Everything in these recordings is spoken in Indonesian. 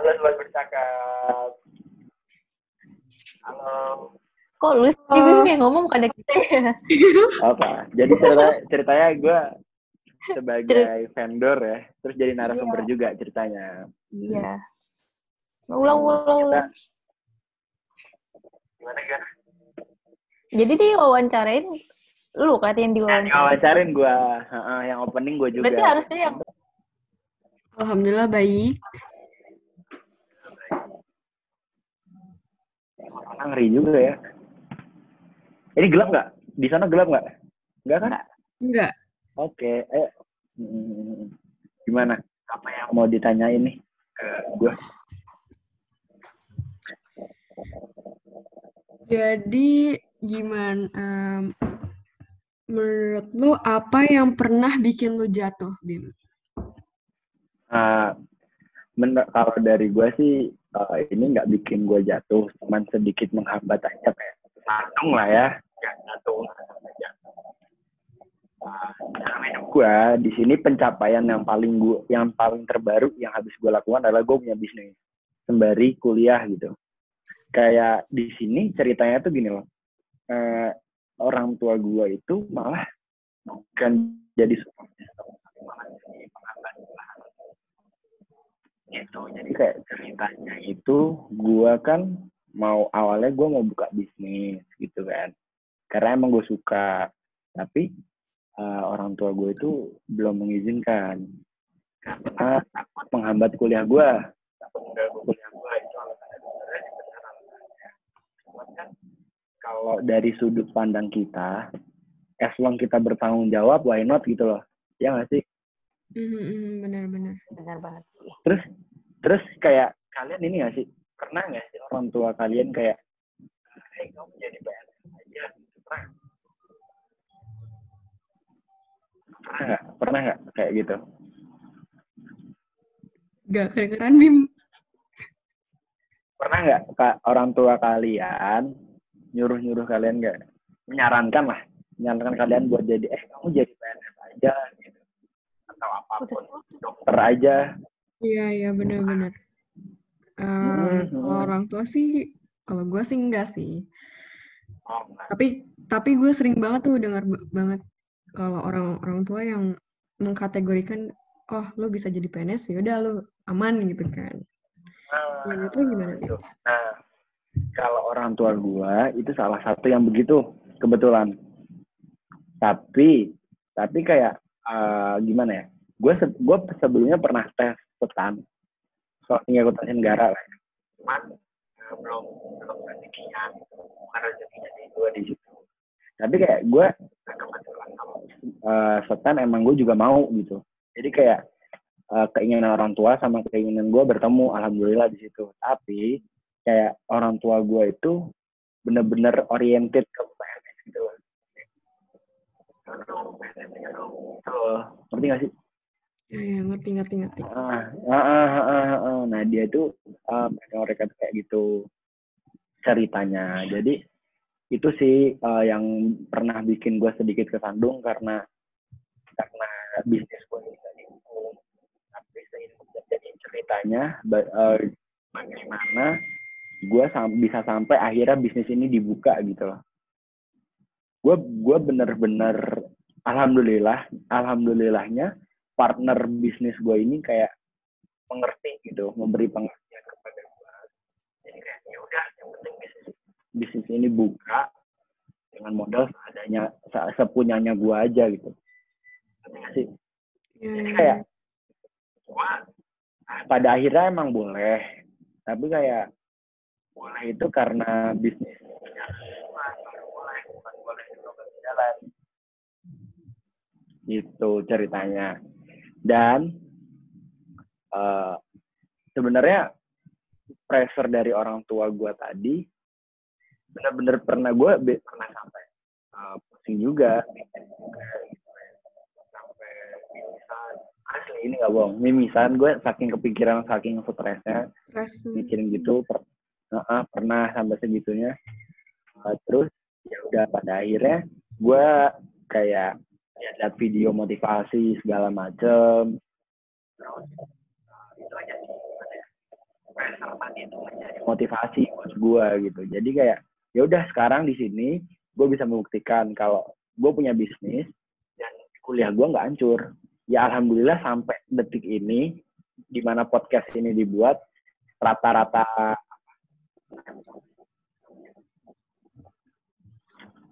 Halo sobat bercakap. Halo. Kok lu sih Bim yang ngomong bukan kita ya? Apa? Jadi cerita ceritanya gue sebagai vendor ya, terus jadi narasumber juga ceritanya. Iya. Ulang, ulang, Kita gimana kan? Jadi dia wawancarain lu katanya yang diwawancara. ngawacarin gue, yang opening gue juga. Berarti harusnya yang Alhamdulillah baik. Ah, ngeri juga ya. Ini gelap nggak? Di sana gelap nggak? Nggak kan? Nggak. Enggak. Oke, eh hmm, gimana? Apa yang mau ditanyain nih ke gue? Jadi gimana em, menurut lu apa yang pernah bikin lu jatuh, Bim? Uh, men- kalau dari gue sih uh, ini nggak bikin gue jatuh, cuman sedikit menghambat aja kayak sandung lah ya, nggak jatuh aja. Uh, gue di sini pencapaian yang paling gue, yang paling terbaru yang habis gue lakukan adalah gue punya bisnis sembari kuliah gitu. Kayak di sini ceritanya tuh gini loh, uh, orang tua gue itu malah bukan jadi gitu. Jadi kayak ceritanya itu gua kan mau awalnya gua mau buka bisnis gitu kan. Karena emang gue suka. Tapi eh, orang tua gue itu belum mengizinkan. Karena takut menghambat kuliah itu kan kalau dari sudut pandang kita as long kita bertanggung jawab why not gitu loh. Ya nggak sih Mhm, mhm, Benar-benar. benar. Banget sih. terus terus kayak kalian ini gak sih? Pernah nggak sih orang tua kalian kayak hey, kamu jadi PNS aja pernah? Pernah nggak? Pernah nggak kayak gitu? Gak kedengeran, Bim. pernah nggak kak orang tua kalian nyuruh nyuruh kalian nggak? Menyarankan lah. Menyarankan kalian buat jadi eh kamu jadi PNS aja gitu atau apa pun dokter aja Iya, iya benar-benar. Em, Mhm. kalau orang tua sih, kalau gue sih enggak sih. oh, enggak. Tapi tapi gue sering banget tuh dengar ba- banget kalau orang-orang tua yang mengkategorikan, oh lu bisa jadi PNS ya udah lu aman gitu kan. Nah, Menurut lu gimana, itu. Nah, kalau orang tua gua itu salah satu yang begitu kebetulan. Tapi tapi kayak eh, gimana ya? Gue se gua sebelumnya pernah tes petan soal pengikutan negara lah. Cuman eh, belum belum rezekinya bukan rezekinya di gua di situ. Tapi kayak gue kalau eh, setan emang gue juga mau gitu. Jadi kayak keinginan orang tua sama keinginan gue bertemu alhamdulillah di situ tapi kayak orang tua gue itu bener-bener oriented ke PNS gitu loh Ngerti gak sih Ya, ya, ngerti, ngerti, ngerti. Ah, ah, ah, ah, ah, ah. nah dia itu uh, mereka kayak gitu ceritanya jadi itu sih uh, yang pernah bikin gue sedikit kesandung karena karena bisnis gue bisa dihukum tapi jadi ceritanya ba- uh, bagaimana gue sam- bisa sampai akhirnya bisnis ini dibuka gitu loh gue gue bener-bener alhamdulillah alhamdulillahnya partner bisnis gue ini kayak mengerti gitu memberi pengertian kepada gue jadi kayak ya udah yang penting bisnis bisnis ini buka dengan modal seadanya se- sepunyanya gue aja gitu. Sih? Ya, jadi ya, kayak ya. gua ah, pada akhirnya emang boleh tapi kayak boleh itu karena bisnis boleh bukan boleh itu berjalan itu ceritanya. Dan eh, sebenarnya pressure dari orang tua gue tadi benar-benar pernah gue pernah sampai eh, pusing juga. Sampai mimisan asli ini nggak bohong mimisan gue saking kepikiran saking stresnya mikirin gitu per, uh-uh, pernah sampai segitunya. Uh, terus ya udah pada akhirnya gue kayak lihat video motivasi segala macem. Motivasi buat gue gitu. Jadi kayak ya udah sekarang di sini gue bisa membuktikan kalau gue punya bisnis dan kuliah gue nggak hancur. Ya alhamdulillah sampai detik ini di mana podcast ini dibuat rata-rata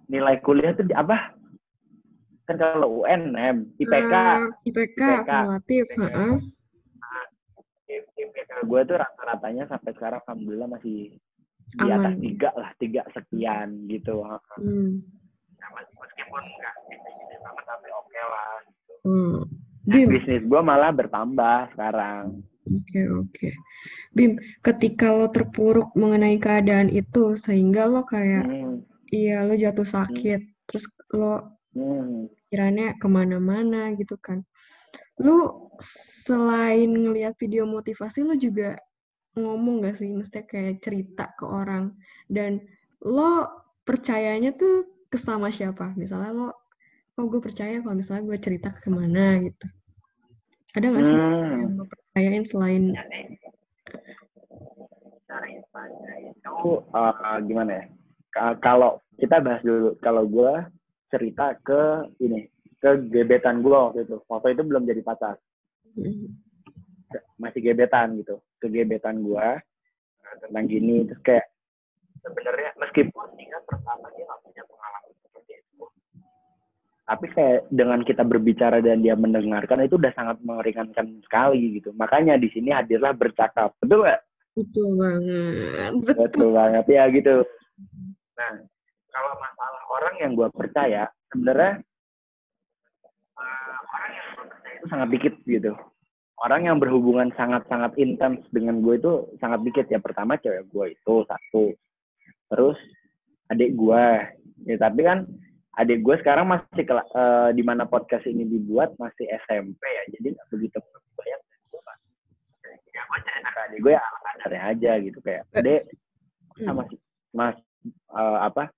nilai kuliah itu apa kan kalau UN em IPK Ah, IPK, IPK. kumulatif. heeh. IPK gue tuh rata-ratanya sampai sekarang alhamdulillah masih di atas Aman. tiga lah tiga sekian gitu Hmm. Mes- meskipun nggak gede-gede banget tapi oke lah Hmm. Bim, bisnis gue malah bertambah sekarang oke oke. Bim, ketika lo terpuruk mengenai keadaan itu, sehingga lo kayak, hmm. iya lo jatuh sakit, terus lo Hmm. Pikirannya ke mana-mana gitu kan. Lu selain ngelihat video motivasi, lu juga ngomong gak sih, mesti kayak cerita ke orang. Dan lo percayanya tuh ke sama siapa? Misalnya lo, oh gue percaya kalau misalnya gue cerita ke mana gitu. Ada gak sih Hmm. yang lo percayain selain itu uh, gimana ya? Ka- Kalau kita bahas dulu, kalau gue cerita ke ini, ke gebetan gue waktu itu. Waktu itu belum jadi pacar, Hmm, masih gebetan gitu. Ke gebetan gue tentang gini, terus kayak sebenarnya meskipun dia pertama dia nggak punya pengalaman seperti itu, tapi kayak dengan kita berbicara dan dia mendengarkan itu udah sangat meringankan sekali gitu. Makanya di sini hadirlah bercakap, betul nggak? betul banget, betul. Betul banget ya gitu. Orang yang gue percaya, sebenarnya eh, orang yang gue percaya itu sangat dikit gitu. Orang yang berhubungan sangat-sangat intens dengan gue itu sangat dikit ya. Pertama cewek gue itu satu. Terus adik gue. Ya, tapi kan adik gue sekarang masih eh, di mana podcast ini dibuat masih SMP ya. Jadi nggak begitu banyak. Ya, gue cerita ke adik gue ya aja gitu kayak. Dek, sama Hmm, mas eh, apa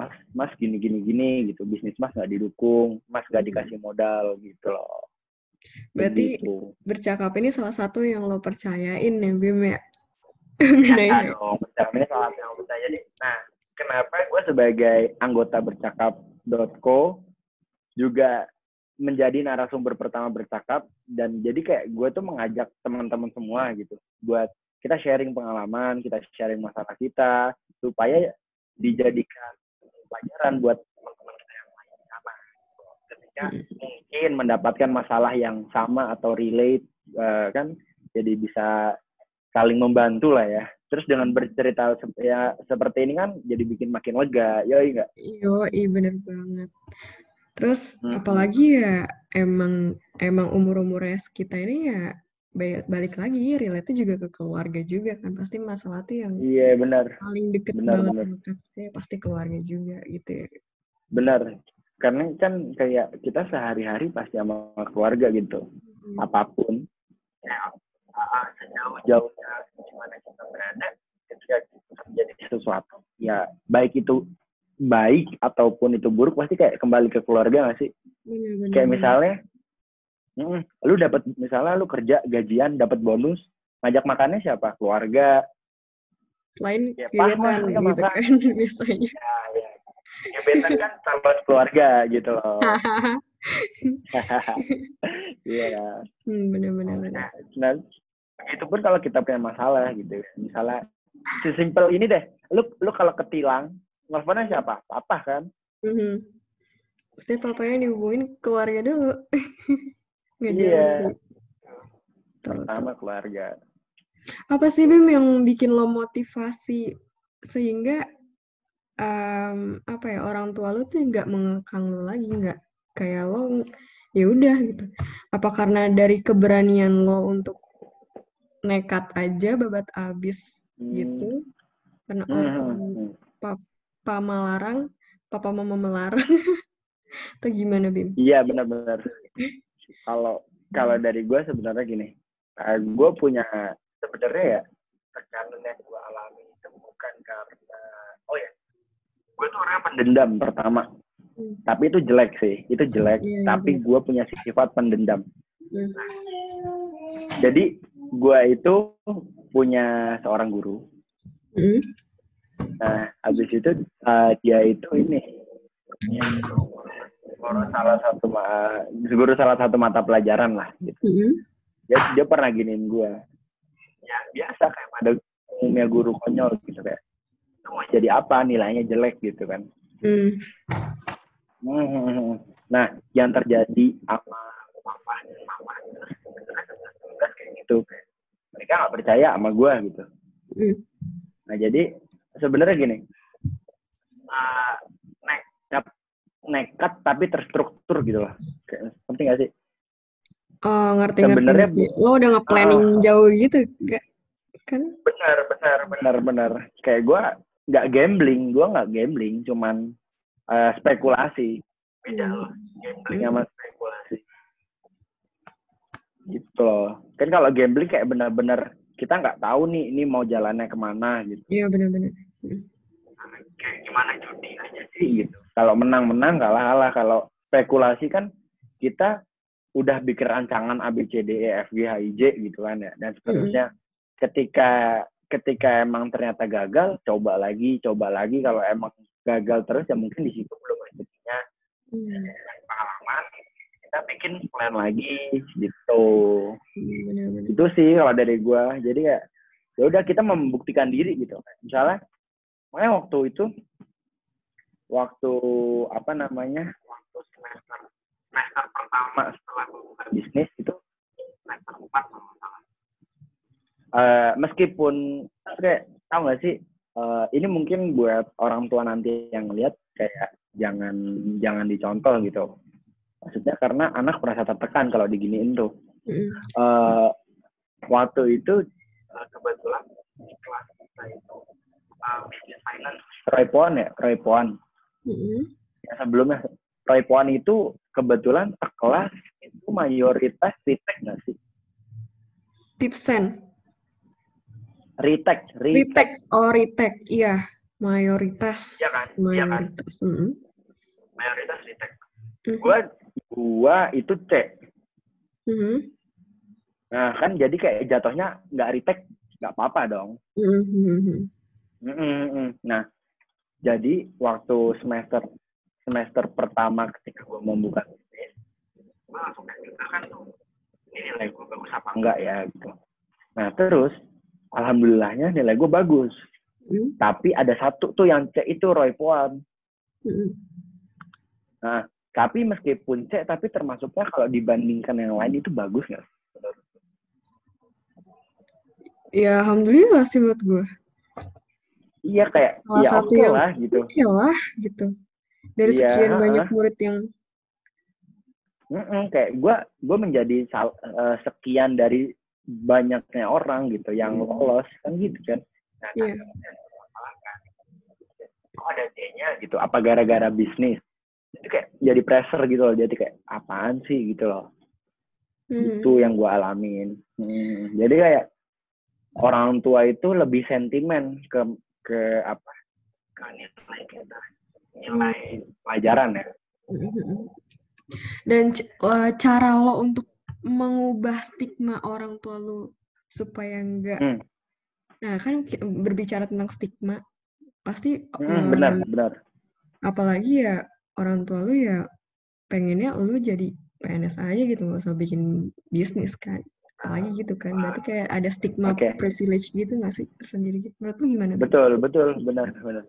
mas mas gini gini gini gitu bisnis mas nggak didukung mas nggak Hmm. dikasih modal gitu loh Berarti Begitu. bercakap ini salah satu yang lo percayain ya, Bim ya? ya Mengenai dong bercakap ini salah satu yang percaya deh nah kenapa gue sebagai anggota bercakap.co juga menjadi narasumber pertama bercakap dan jadi kayak gue tuh mengajak teman-teman semua gitu buat kita sharing pengalaman kita sharing masalah kita supaya dijadikan pelajaran buat teman-teman kita yang lain sama ketika Hmm. mungkin mendapatkan masalah yang sama atau relate eh, kan jadi bisa saling membantu lah ya terus dengan bercerita ya seperti ini kan jadi bikin makin lega ya enggak Yo, iya bener banget. Terus Hmm. apalagi ya emang emang umur-umurnya kita ini ya balik lagi relate juga ke keluarga juga kan. Pasti masalah tuh yang iya benar. paling deket Benar, banget benar. ya pasti keluarga juga gitu ya. benar. Karena kan kayak kita sehari-hari pasti sama keluarga gitu. Hmm. apa pun. Ya ah, sejauh-jauhnya gimana kita berada ketika terjadi sesuatu ya baik itu baik ataupun itu buruk pasti kayak kembali ke keluarga nggak sih? Bener, bener, kayak misalnya mm, lu dapat misalnya lu kerja gajian dapat bonus ngajak makannya siapa? Keluarga. Selain Ya, gebetan gitu kan biasanya. ya ya. Gebetan kan tambah keluarga gitu loh. Iya. Hmm, bener bener bener. nah, nah itu pun kalau kita punya masalah gitu. Misalnya sesimpel ini deh. Lu lu kalau ketilang nelfonnya siapa? Papa kan? Mhm. Pasti papanya dihubungin keluarga dulu. Nggak Iya. tuh. pertama keluarga Apa sih Bim yang bikin lo motivasi sehingga em, apa ya orang tua lo tuh nggak mengekang lo lagi nggak kayak lo ya udah gitu. Apa karena dari keberanian lo untuk nekat aja babat abis Hmm. gitu? Karena Hmm, orang hmm, hmm. papa melarang, papa mama melarang, atau gimana Bim? Iya benar-benar. Kalau kalau dari gue sebenarnya gini, gue punya sebenarnya ya tekanan yang gue alami itu bukan karena oh ya, gue tuh orang pendendam pertama. Hmm. Tapi itu jelek sih, itu jelek. Iya, iya, tapi gue punya sifat pendendam. Hmm. Jadi gue itu punya seorang guru. Mm. Nah, habis itu uh, dia itu ini guru salah satu guru salah satu mata pelajaran lah gitu. Mm. Dia dia pernah giniin gue. Ya biasa kayak pada umumnya guru konyol gitu kayak. "Lu mau jadi apa nilainya jelek gitu kan. Mm. Hmm. Nah, yang terjadi apa mama kayak gitu. Mereka nggak percaya sama gue gitu. Mm. Nah, jadi sebenarnya gini. Uh, nekat tapi terstruktur gitu loh. Kayak, penting gak sih? Oh, ngerti ngerti. Sebenarnya ngerti. Lo udah nge-planning jauh gitu, gak? Kan? Benar, benar, benar, benar. Kayak gue nggak gambling, gue nggak gambling, cuman eh, spekulasi. Beda loh, gambling sama spekulasi. Gitu loh. Kan kalau gambling kayak benar-benar kita nggak tahu nih ini mau jalannya ke mana gitu. Iya benar-benar. kayak gimana judi aja sih gitu. Kalau menang-menang kalah kalah. Kalau spekulasi kan kita udah bikin rancangan A B C D E F G H I J gitu kan ya dan seterusnya. Ketika ketika emang ternyata gagal, coba lagi, coba lagi. Kalau emang gagal terus ya mungkin di situ belum rezekinya Hmm. pengalaman. Kita bikin plan lagi gitu. Hmm. Itu sih kalau dari gua. Jadi kayak ya udah kita membuktikan diri gitu. Misalnya makanya waktu itu waktu apa namanya waktu semester semester pertama setelah membuka bisnis itu semester empat kalau nggak salah. Eh, meskipun kayak tahu nggak sih eh, ini mungkin buat orang tua nanti yang lihat kayak jangan jangan dicontoh gitu maksudnya karena anak merasa tertekan kalau diginiin tuh Mm. eh waktu itu eh, kebetulan di kelas kita itu business finance Roy Puan ya Roy Puan Mm. ya sebelumnya Roy Puan itu kebetulan per kelas itu mayoritas retake nggak sih Tipsen. retake Retake. Oh, retake. Iya. Mayoritas. Iya kan? Iya kan? Mayoritas. Mm. mayoritas retake Mhm. gua gua itu C Mhm. nah kan jadi kayak jatuhnya nggak retake nggak apa-apa dong Mhm. Mm-mm-mm. Nah, jadi waktu semester semester pertama ketika gue mau buka bisnis, gue langsung kan tuh, ini nilai gue bagus apa enggak ya gitu. Nah terus, alhamdulillahnya nilai gue bagus. Mhm. Tapi ada satu tuh yang C itu Roy Puan. Mhm. Nah, tapi meskipun C, tapi termasuknya kalau dibandingkan yang lain itu bagus nggak? Ya, alhamdulillah sih menurut gue. Iya kayak, Salah ya satu oke yang- lah gitu. Oke lah, gitu. Dari Iya, sekian banyak heeh. murid yang Mm-mm, kayak gue gue menjadi sal- eh, sekian dari banyaknya orang gitu yang lolos kan gitu kan nah, Iya. kok ada D-nya gitu apa gara-gara bisnis itu kayak jadi pressure gitu loh jadi kayak apaan sih gitu loh Mhm. itu yang gue alamin Hmm, jadi kayak orang tua itu lebih sentimen ke ke apa? Ke nilai kita. Nilai pelajaran ya. Dan eh, cara lo untuk mengubah stigma orang tua lo supaya enggak. Hmm. Nah, kan berbicara tentang stigma pasti Hmm, eh, benar benar. apalagi ya orang tua lu ya pengennya lu jadi PNS aja gitu nggak usah bikin bisnis kan apalagi gitu kan berarti kayak ada stigma Oke. privilege gitu nggak sih sendiri gitu menurut lu gimana? Betul, betul, benar, benar.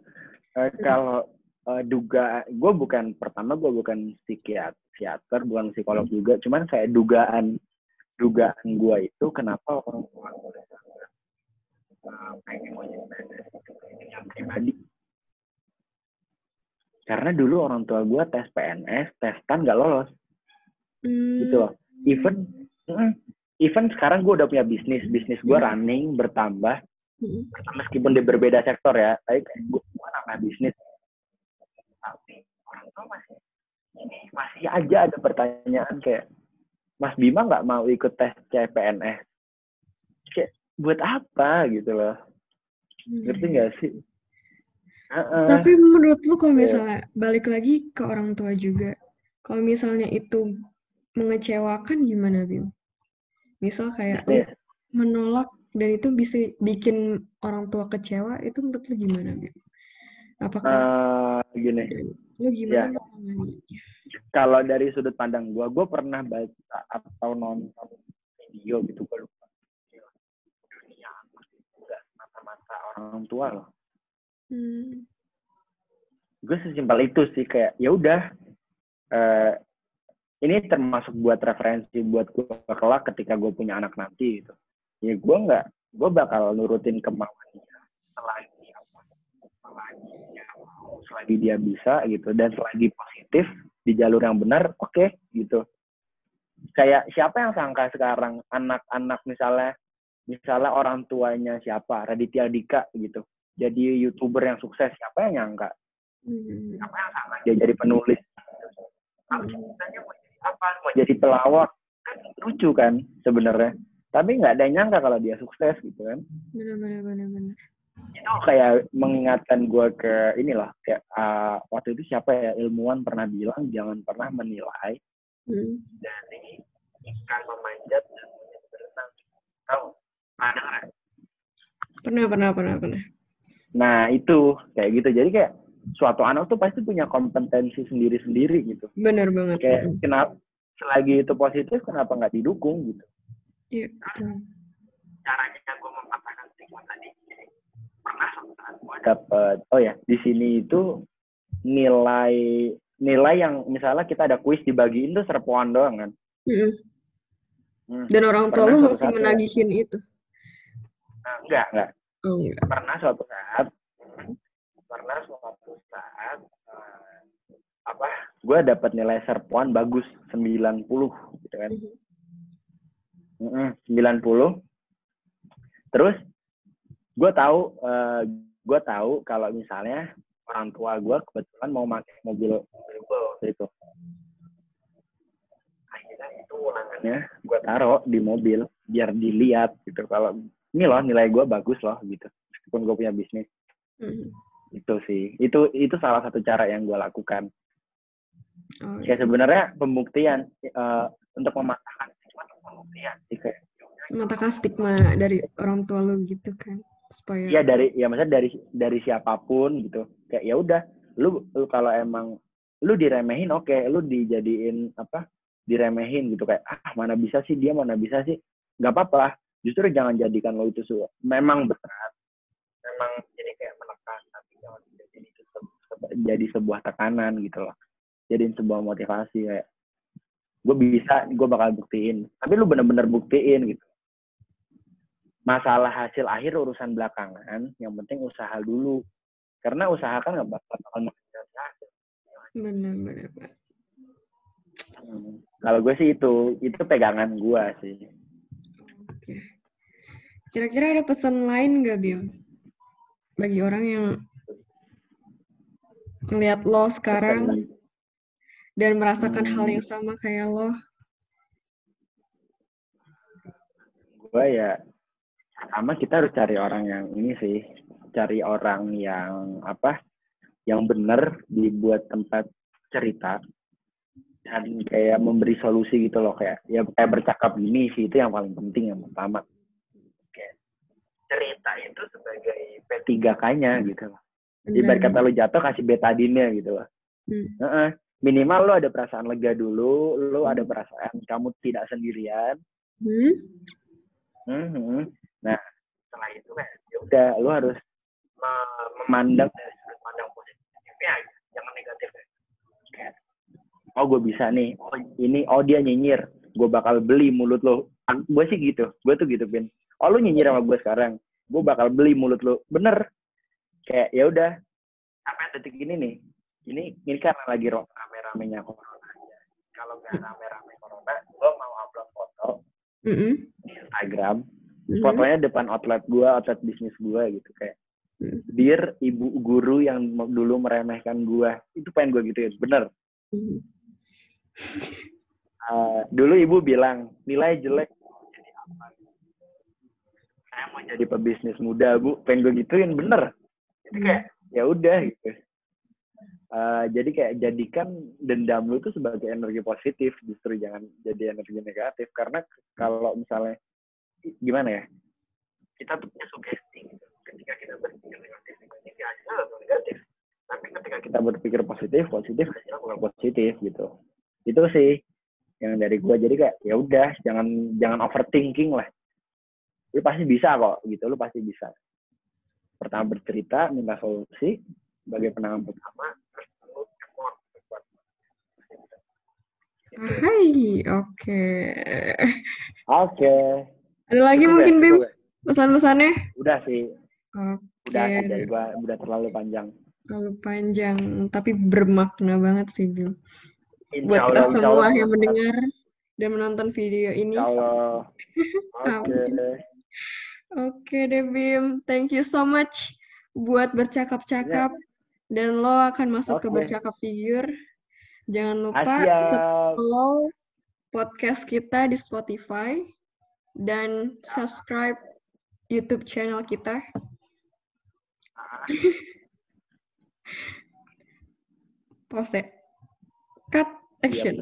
Eh, kalau eh, duga, gue bukan pertama gue bukan psikiater, bukan psikolog juga, cuman kayak dugaan, dugaan gue itu kenapa orang tua gue eh, pengen mau jadi PNS itu ini yang pribadi. Karena dulu orang tua gue tes PNS, testan nggak lolos, Hmm, gitu loh. Even, mm, even sekarang gue udah punya bisnis, bisnis gue Hmm. running bertambah, mm, meskipun di berbeda sektor ya, tapi gue nambah bisnis. Tapi orang tua masih ini masih aja ada pertanyaan kayak Mas Bima nggak mau ikut tes CPNS. Kayak buat apa gitu loh. mm. Ngerti nggak sih? Heeh. Tapi menurut lu kalau Iya. misalnya balik lagi ke orang tua juga, kalau misalnya itu mengecewakan gimana Bim? Misal kayak lu Iya. menolak dan itu bisa bikin orang tua kecewa itu menurut lu gimana Bim? Apakah Eh, gini, lu gimana ya. kalau dari sudut pandang gue, gue pernah baca atau nonton video gitu, gue lupa. Dunia nggak mata-mata orang tua loh. Hmm. Gue sesimpel itu sih kayak ya udah. eh, ini termasuk buat referensi buat gue kelak ketika gue punya anak nanti gitu. Ya gue nggak, gue bakal nurutin kemauan dia selagi apa, selagi dia mau, selagi dia bisa gitu dan selagi positif di jalur yang benar, oke gitu. Kayak siapa yang sangka sekarang anak-anak misalnya misalnya orang tuanya siapa Raditya Dika gitu jadi youtuber yang sukses siapa yang nyangka Hmm. siapa yang sangka dia jadi penulis Kalau ceritanya mau jadi apa mau jadi pelawak kan lucu kan sebenarnya tapi nggak ada yang nyangka kalau dia sukses gitu kan Benar benar benar benar. itu kayak mengingatkan gue ke inilah kayak ah, waktu itu siapa ya ilmuwan pernah bilang jangan pernah menilai Hmm. dari ikan memanjat dan berenang tahu nggak? Pernah pernah pernah pernah. Nah itu kayak gitu. Jadi kayak suatu anak tuh pasti punya kompetensi sendiri-sendiri gitu. Benar banget. Kayak Mm. kenapa selagi itu positif kenapa nggak didukung gitu? Iya, betul. Caranya gue mematahkan stigma tadi. Pernah suatu saat gue dapet oh ya di sini itu nilai nilai yang misalnya kita ada kuis dibagiin tuh serpuan doang kan. Hmm. Dan orang tua lu masih ya. menagihin itu. Nah, enggak enggak. Oh enggak. Pernah suatu saat pernah suatu saat eh, apa gue dapat nilai serpuan bagus 90 gitu kan. Mm-mm, 90. Terus gue tahu eh, gue tahu kalau misalnya orang tua gue kebetulan mau pakai mobil mobil gue waktu itu. Akhirnya itu ulangannya gue taruh di mobil biar dilihat gitu kalau ini loh nilai gue bagus loh gitu meskipun gue punya bisnis Mm. itu sih itu itu salah satu cara yang gue lakukan Oh, kayak sebenarnya pembuktian eh, untuk mematahkan stigma itu pembuktian sih kayak Matahkan stigma dari orang tua lu gitu kan. Supaya Iya dari ya maksudnya dari dari siapa pun gitu. Kayak ya udah, lu lu kalau emang lu diremehin oke, lu dijadiin apa? diremehin gitu kayak ah mana bisa sih dia mana bisa sih. nggak apa-apa. Justru jangan jadikan lo itu su memang berat. Memang jadi kayak menekan tapi jangan jadi itu se- jadi sebuah tekanan gitu loh. Jadiin sebuah motivasi kayak gue bisa, gue bakal buktiin. Tapi lu bener-bener buktiin gitu masalah hasil akhir urusan belakangan yang penting usaha dulu karena usaha kan nggak bakal bakal hasil. Hmm. kalau gue sih itu itu pegangan gue sih Oke. Kira-kira ada pesan lain nggak Bim? Bagi orang yang ngelihat lo sekarang dan merasakan hal yang sama kayak lo. gue ya pertama kita harus cari orang yang ini sih cari orang yang apa yang benar dibuat tempat cerita dan kayak memberi solusi gitu loh kayak ya kayak bercakap gini sih itu yang paling penting yang pertama kayak cerita itu sebagai P3K-nya gitu loh ibarat kata lo jatuh kasih betadinnya gitu loh Hmm. Heeh. Minimal lo ada perasaan lega dulu lo ada perasaan kamu tidak sendirian Hmm? Mhm. Nah, setelah itu kayak ya udah lu harus me- memandang dari sudut pandang positifnya aja, jangan negatif. Kayak, oh gue bisa nih, oh ini, oh dia nyinyir, gue bakal beli mulut lo. Gue sih gitu, gue tuh gitu pin. Oh lu nyinyir sama gue sekarang, gue bakal beli mulut lo. Bener, kayak ya udah. Sampai detik ini nih, ini ini karena lagi rame-ramenya corona aja. Kalau nggak rame-rame corona, gue mau upload foto Mm-mm. di Instagram Mhm. fotonya depan outlet gua, outlet bisnis gua gitu kayak Mhm. dear ibu guru yang dulu meremehkan gua itu pengen gua gituin bener Mhm. Eh, dulu ibu bilang nilai jelek jadi apa saya mau jadi pebisnis muda bu pengen gua gituin bener jadi kayak ya udah gitu Eh, jadi kayak jadikan dendam lu tuh sebagai energi positif justru jangan jadi energi negatif. Karena kalau misalnya gimana ya? Kita tuh punya sugesti gitu. ketika kita berpikir negatif negatif ya hasilnya negatif. Tapi ketika kita berpikir positif positif hasilnya bakal positif gitu. Itu sih yang dari gua. Jadi kayak ya udah jangan jangan overthinking lah. Lu pasti bisa kok gitu. Lu pasti bisa. Pertama bercerita minta solusi sebagai penanganan pertama terus lu effort effort. Hai, oke. oke Ada lagi Cukup mungkin Bim ya? pesan-pesannya? udah sih Oke, udah sih dari gua udah terlalu panjang terlalu panjang tapi bermakna banget sih Bim. Insya Buat kita Allah, semua Allah. yang mendengar dan menonton video ini. Insya Allah. Oke. Oke deh Bim, thank you so much buat bercakap-cakap dan lo akan masuk ke Oke. bercakap figur. Jangan lupa follow podcast kita di Spotify dan subscribe YouTube channel kita. Pause. Cut Iya, action.